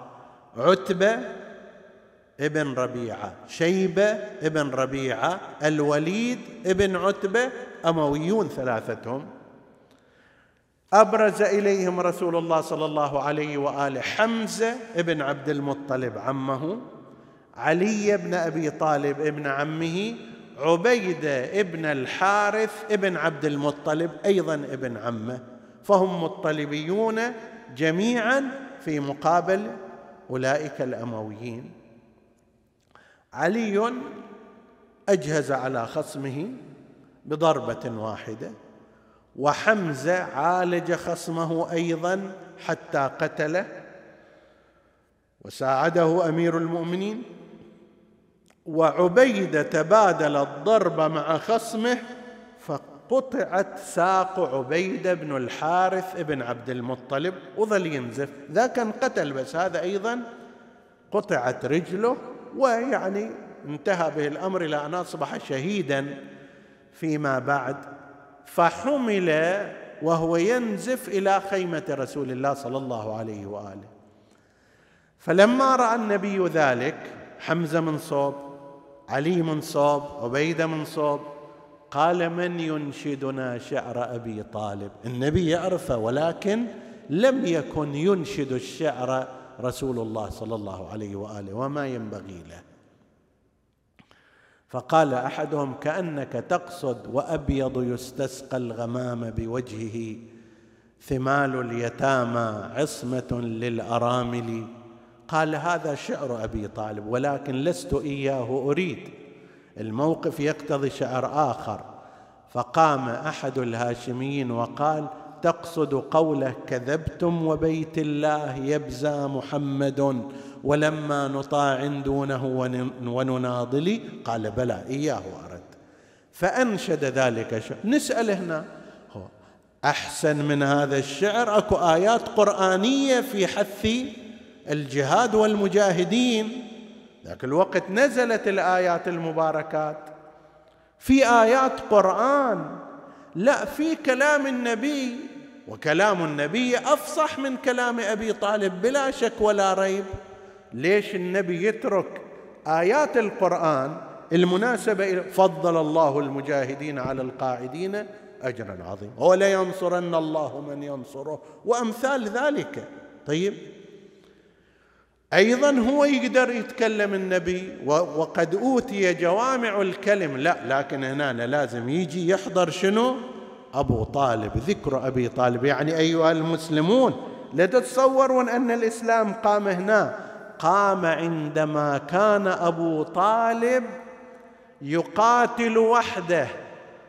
عتبة ابن ربيعة شيبة ابن ربيعة الوليد ابن عتبة أمويون ثلاثتهم. أبرز إليهم رسول الله صلى الله عليه واله حمزة ابن عبد المطلب عمه علي بن أبي طالب ابن عمه عبيده ابن الحارث ابن عبد المطلب أيضا ابن عمه. فهم مطلبيون جميعا في مقابل أولئك الأمويين. علي أجهز على خصمه بضربة واحدة وحمزة عالج خصمه أيضا حتى قتله. وساعده أمير المؤمنين. وعبيدة تبادل الضرب مع خصمه فقطعت ساق عبيدة بن الحارث بن عبد المطلب. وظل ينزف. ذاك انقتل بس هذا أيضا قطعت رجله. ويعني انتهى به الأمر إلى أن أصبح شهيدا فيما بعد فحمل وهو ينزف إلى خيمة رسول الله صلى الله عليه وآله. فلما رأى النبي ذلك حمزة من صوب علي من صوب عبيدة من صوب قال من ينشدنا شعر أبي طالب؟ النبي يعرفه ولكن لم يكن ينشد الشعر رسول الله صلى الله عليه وآله وما ينبغي له. فقال أحدهم كأنك تقصد وأبيض يستسقى الغمام بوجهه ثمال اليتامى عصمة للأرامل. قال هذا شعر أبي طالب ولكن لست إياه أريد. الموقف يقتضي شعر آخر. فقام أحد الهاشميين وقال تقصد قوله كذبتم وبيت الله يبزى محمد ولما نطاع دونه ونناضل قال بلى إياه أرد. فأنشد ذلك الشعر نسأل هنا. أحسن من هذا الشعر؟ أكو آيات قرآنية في حث الجهاد والمجاهدين. ذاك الوقت نزلت الآيات المباركات. في آيات قرآن. لا في كلام النبي وكلام النبي أفصح من كلام أبي طالب بلا شك ولا ريب. ليش النبي يترك آيات القرآن المناسبة فضل الله المجاهدين على القاعدين اجرا عظيما. ولا ينصرن الله من ينصره. وأمثال ذلك. طيب. أيضا هو يقدر يتكلم النبي وقد أوتي جوامع الكلم. لا لكن هنا لازم يجي يحضر شنو؟ أبو طالب. ذكر أبي طالب. يعني أيها المسلمون لا تتصورون أن الإسلام قام هنا. قام عندما كان أبو طالب يقاتل وحده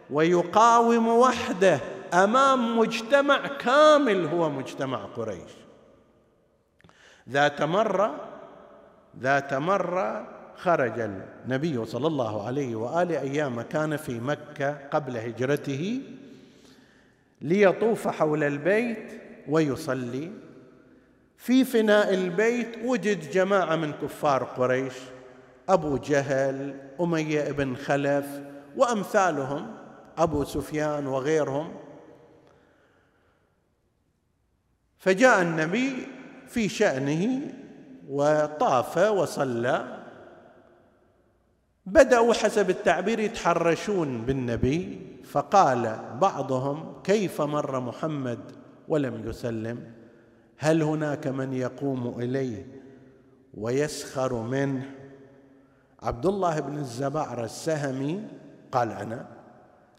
ويقاوم وحده أمام مجتمع كامل هو مجتمع قريش. ذات مرة ذات مرة خرج النبي صلى الله عليه وآله أيام كان في مكة قبل هجرته ليطوف حول البيت ويصلي. في فناء البيت وجد جماعة من كفار قريش أبو جهل أمية بن خلف وأمثالهم أبو سفيان وغيرهم. فجاء النبي في شأنه وطاف وصلى. بدأوا حسب التعبير يتحرشون بالنبي. فقال بعضهم كيف مر محمد ولم يسلم؟ هل هناك من يقوم إليه ويسخر منه؟ عبد الله بن الزبعر السهمي قال أنا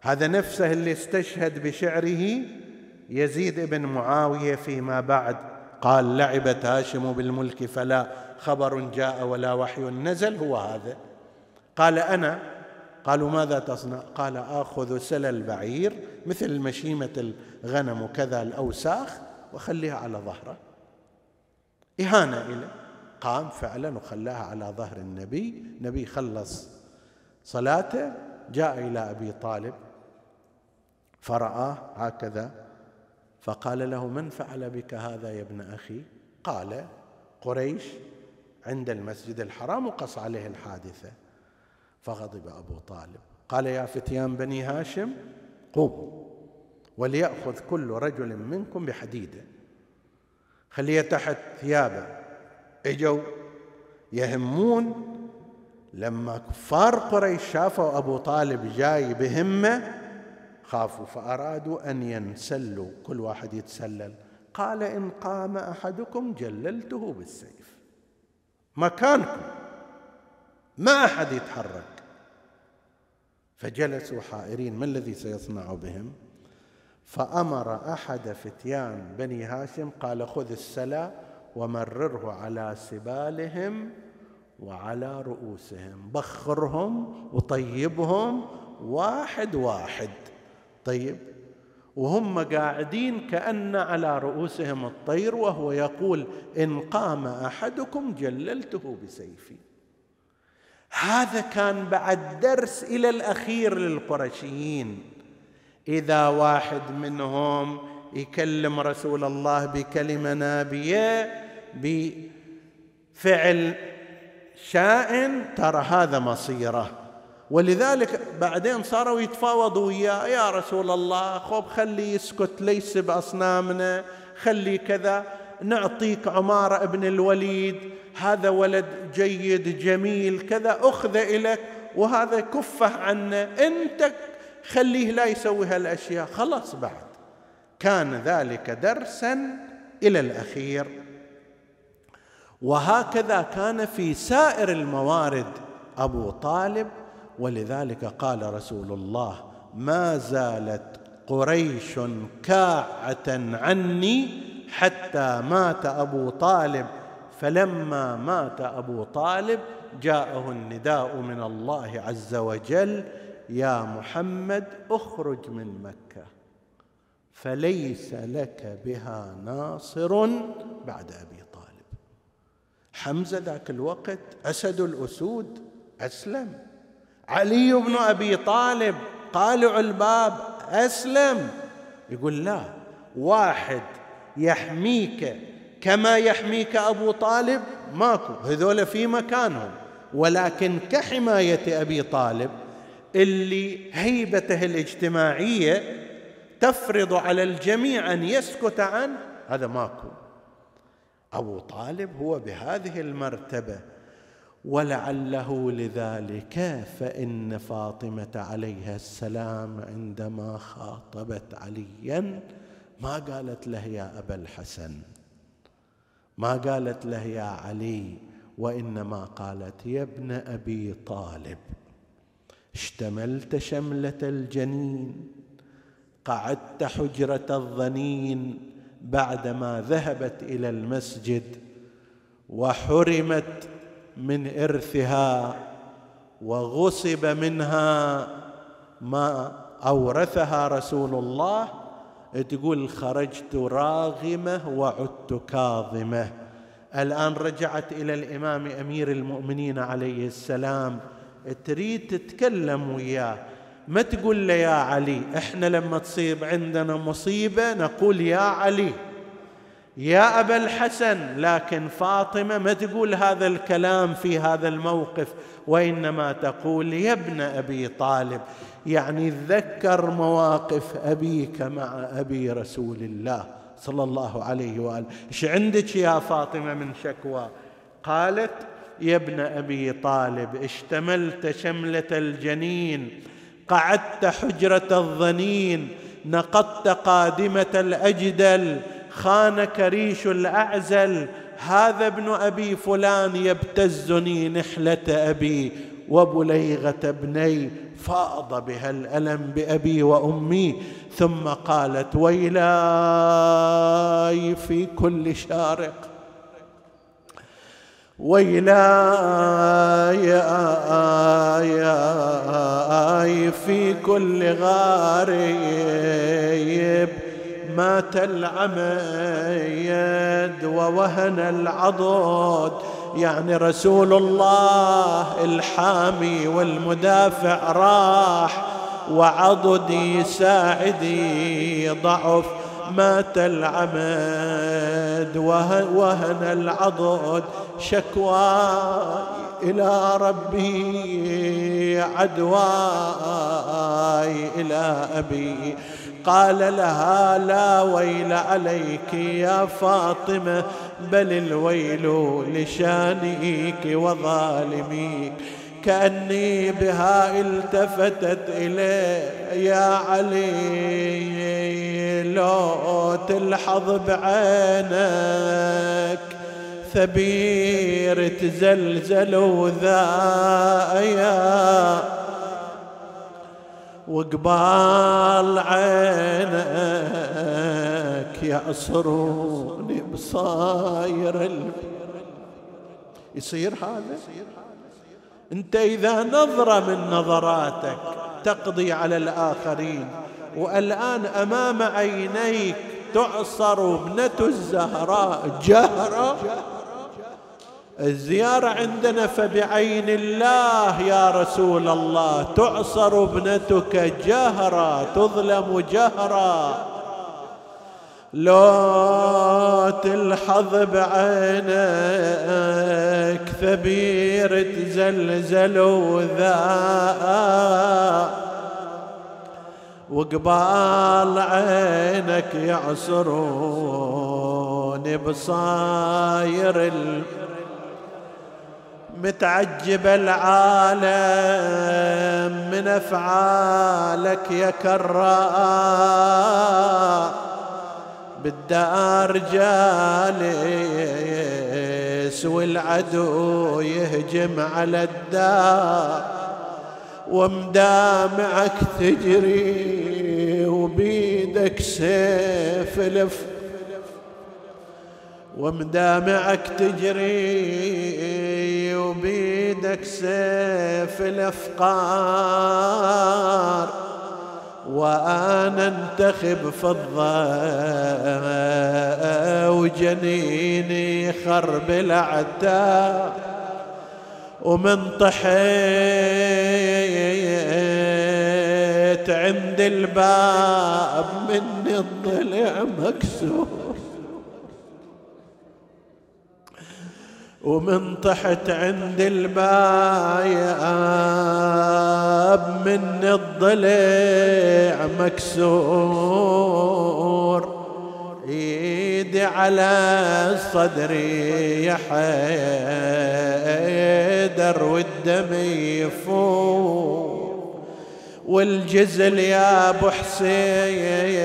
هذا نفسه اللي استشهد بشعره يزيد بن معاوية فيما بعد. قال لعبت هاشم بالملك فلا خبر جاء ولا وحي نزل هو هذا. قال أنا قالوا ماذا تصنع؟ قال آخذ سل البعير مثل مشيمة الغنم وكذا الأوساخ واخليها على ظهره. إهانة إليه. قام فعلا وخلاها على ظهر النبي. النبي خلص صلاته جاء إلى أبي طالب فرآه هكذا فقال له من فعل بك هذا يا ابن أخي؟ قال قريش عند المسجد الحرام وقص عليه الحادثة. فغضب أبو طالب. قال يا فتيان بني هاشم قوموا وليأخذ كل رجل منكم بحديده خليه تحت ثيابه. اجوا. يهمون لما كفار قريش شافوا أبو طالب جاي بهمة خافوا فأرادوا أن ينسلوا كل واحد يتسلل. قال إن قام أحدكم جللته بالسيف. مكانكم. ما أحد يتحرك. فجلسوا حائرين ما الذي سيصنع بهم؟ فأمر أحد فتيان بني هاشم قال خذ السلا ومرره على سبالهم وعلى رؤوسهم بخرهم وطيبهم واحد واحد. طيب وهم قاعدين كأن على رؤوسهم الطير وهو يقول إن قام أحدكم جللته بسيفي. هذا كان بعد درس إلى الأخير للقرشيين إذا واحد منهم يكلم رسول الله بكلمة نابية بفعل شائن ترى هذا مصيره. ولذلك بعدين صاروا يتفاوضوا وياه. يا رسول الله خب خلي يسكت ليس بأصنامنا خلي كذا. نعطيك عمارة ابن الوليد. هذا ولد جيد جميل كذا أخذ إليك وهذا كفه عنه. أنت خليه لا يسوي هالأشياء. خلاص بعد. كان ذلك درسا إلى الأخير. وهكذا كان في سائر الموارد أبو طالب. ولذلك قال رسول الله ما زالت قريش كاعة عني حتى مات أبو طالب فلما مات أبو طالب جاءه النداء من الله عز وجل يا محمد اخرج من مكة فليس لك بها ناصر بعد أبي طالب. حمزة ذاك الوقت أسد الأسود أسلم. علي بن أبي طالب قالع الباب أسلم. يقول لا واحد يحميك كما يحميك أبو طالب ماكو. هذول في مكانهم. ولكن كحماية أبي طالب اللي هيبته الاجتماعية تفرض على الجميع أن يسكت عنه هذا ماكو. أبو طالب هو بهذه المرتبة. ولعله لذلك فإن فاطمة عليها السلام عندما خاطبت عليا ما قالت له يا أبا الحسن. ما قالت له يا علي وإنما قالت يا ابن أبي طالب. اشتملت شملة الجنين قعدت حجرة الظنين بعدما ذهبت إلى المسجد وحرمت من إرثها وغصب منها ما أورثها رسول الله تقول خرجت راغمة وعدت كاظمة. الآن رجعت إلى الإمام أمير المؤمنين عليه السلام. تريد تتكلم وياه. ما تقول له يا علي؟ إحنا لما تصيب عندنا مصيبة نقول يا علي. يا أبا الحسن لكن فاطمة ما تقول هذا الكلام في هذا الموقف وإنما تقول يا ابن أبي طالب. يعني تذكر مواقف أبيك مع أبي رسول الله صلى الله عليه وآله. إيش عندك يا فاطمة من شكوى؟ قالت يا ابن أبي طالب اشتملت شملة الجنين قعدت حجرة الظنين نقضت قادمة الأجدل خانك ريش الأعزل هذا ابن أبي فلان يبتزني نحلة أبي. وبليغة ابني فاض بها الألم بأبي وأمي. ثم قالت ويلاي في كل شارق. ويلاي في كل غارب. مات العميد ووهن العضد. يعني رسول الله الحامي والمدافع راح وعضدي ساعدي ضعف مات العمد وهن العضد. شكواي إلى ربي عدواي إلى أبي. قال لها لا ويل عليك يا فاطمة بل الويل لشانئك وظالميك كأني بها التفتت إليه يا علي لو تلحظ بعينك. ثبير تزلزل وذايا. وقبال عينك يعصروني بصاير يصير هذا؟ أنت إذا نظره من نظراتك تقضي على الآخرين والآن أمام عينيك تعصر ابنة الزهراء جهرة. الزيارة عندنا فبعين الله يا رسول الله. تعصر ابنتك جهرا تظلم جهرا. لو تلحظ بعينك ثبير تزلزل وذا وقبال عينك يعصرون بصاير متعجب العالم من أفعالك يا كرار بالدار جالس والعدو يهجم على الدار ومدامعك تجري وبيدك سيف لف ومدامعك تجري وبيدك سيف الأفقار. وأنا انتخب فضة وجنيني خرب العتاب ومن طحيت عند الباب مني الضلع مكسور. ومن طحت عند الباياب من الضلع مكسور. إيدي على صدري يا حيدر والدم يفور. والجزل يا أبو حسين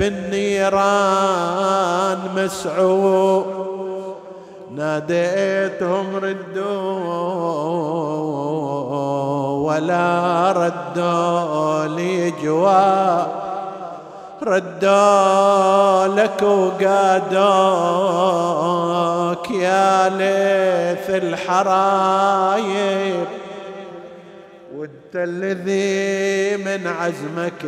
بالنيران مسعور. ناديتهم ردوا ولا ردوا لي جواب ردوا لك وقادوك يا ليث الحرايب. وانت الذي من عزمك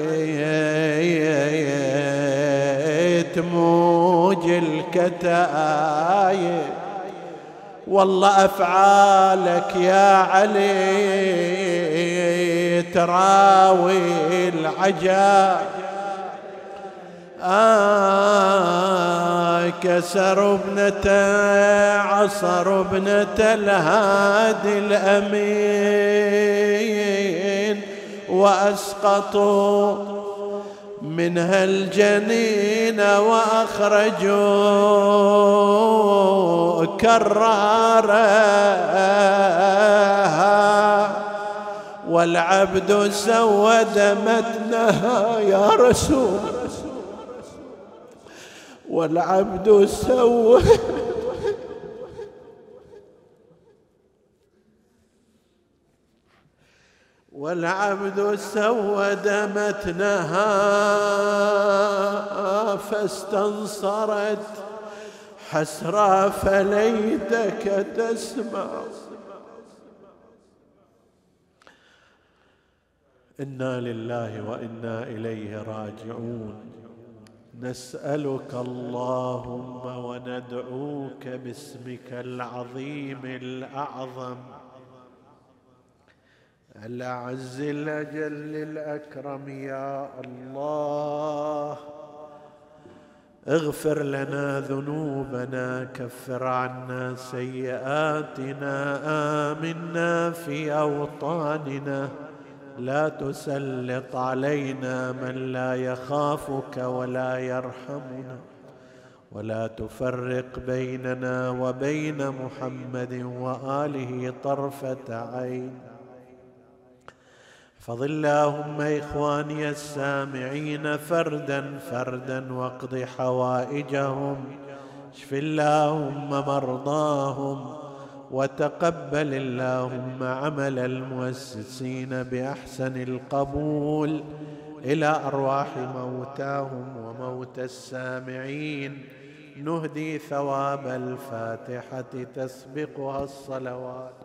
تموج الكتايب. والله أفعالك يا علي تراوي العجاب آه كسر ابنة عصر ابنة الهادي الأمين وأسقطوا منها الجنين وأخرجوا كرارها. والعبد سود متنها يا رسول. والعبد سود والعبد سود متنها فاستنصرت حسرى فليتك تسمع. إنا لله وإنا إليه راجعون. نسألك اللهم وندعوك باسمك العظيم الأعظم. الأعز الأجل الأكرم يا الله. اغفر لنا ذنوبنا كفر عنا سيئاتنا آمنا في أوطاننا. لا تسلط علينا من لا يخافك ولا يرحمنا. ولا تفرق بيننا وبين محمد وآله طرفة عين. احفظ اللهم إخواني السامعين فردا فردا واقض حوائجهم. اشف اللهم مرضاهم وتقبل اللهم عمل المؤسسين بأحسن القبول إلى أرواح موتاهم وموتى السامعين. نهدي ثواب الفاتحة تسبقها الصلوات.